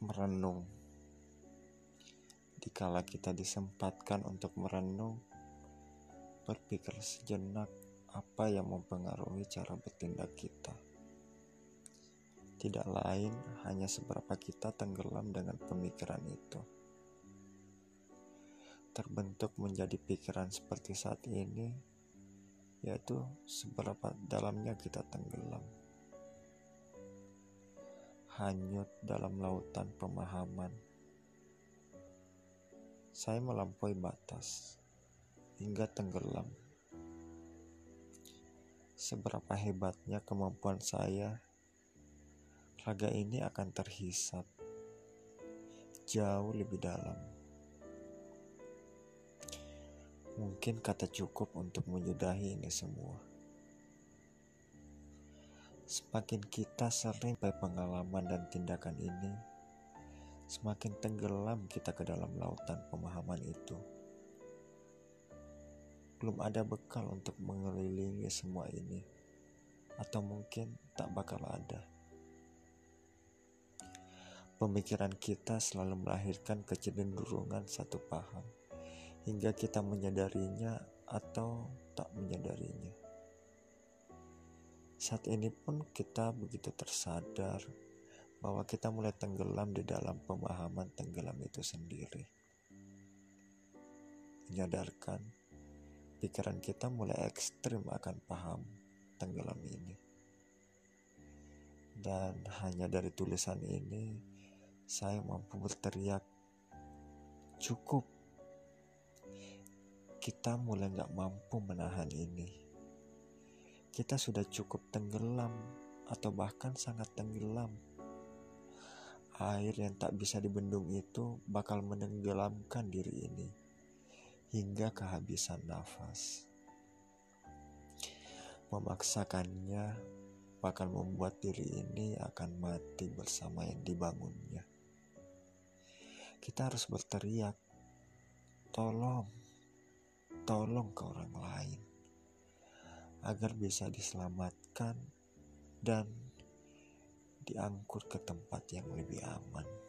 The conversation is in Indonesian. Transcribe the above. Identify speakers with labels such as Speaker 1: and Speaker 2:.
Speaker 1: merenung. Dikala kita disempatkan untuk merenung, berpikir sejenak apa yang mempengaruhi cara bertindak kita. Tidak lain hanya seberapa kita tenggelam dengan pemikiran itu. Terbentuk menjadi pikiran seperti saat ini, yaitu seberapa dalamnya kita tenggelam hanyut dalam lautan pemahaman. Saya melampaui batas hingga tenggelam. Seberapa hebatnya kemampuan saya, raga ini akan terhisap jauh lebih dalam. Mungkin kata cukup untuk menyudahi ini semua. Semakin kita sering sampai pengalaman dan tindakan ini, semakin tenggelam kita ke dalam lautan pemahaman itu. Belum ada bekal untuk mengelilingi semua ini, atau mungkin tak bakal ada. Pemikiran kita selalu melahirkan kecenderungan satu paham, hingga kita menyadarinya atau tak menyadarinya. Saat ini pun kita begitu tersadar bahwa kita mulai tenggelam di dalam pemahaman tenggelam itu sendiri. Menyadarkan pikiran kita mulai ekstrim akan paham tenggelam ini. Dan hanya dari tulisan ini, saya mampu berteriak, cukup. Kita mulai gak mampu menahan ini kita sudah cukup tenggelam atau bahkan sangat tenggelam. Air yang tak bisa dibendung itu bakal menenggelamkan diri ini hingga kehabisan nafas. Memaksakannya bakal membuat diri ini akan mati bersama yang dibangunnya. Kita harus berteriak, "Tolong, tolong ke orang lain." agar bisa diselamatkan dan diangkut ke tempat yang lebih aman.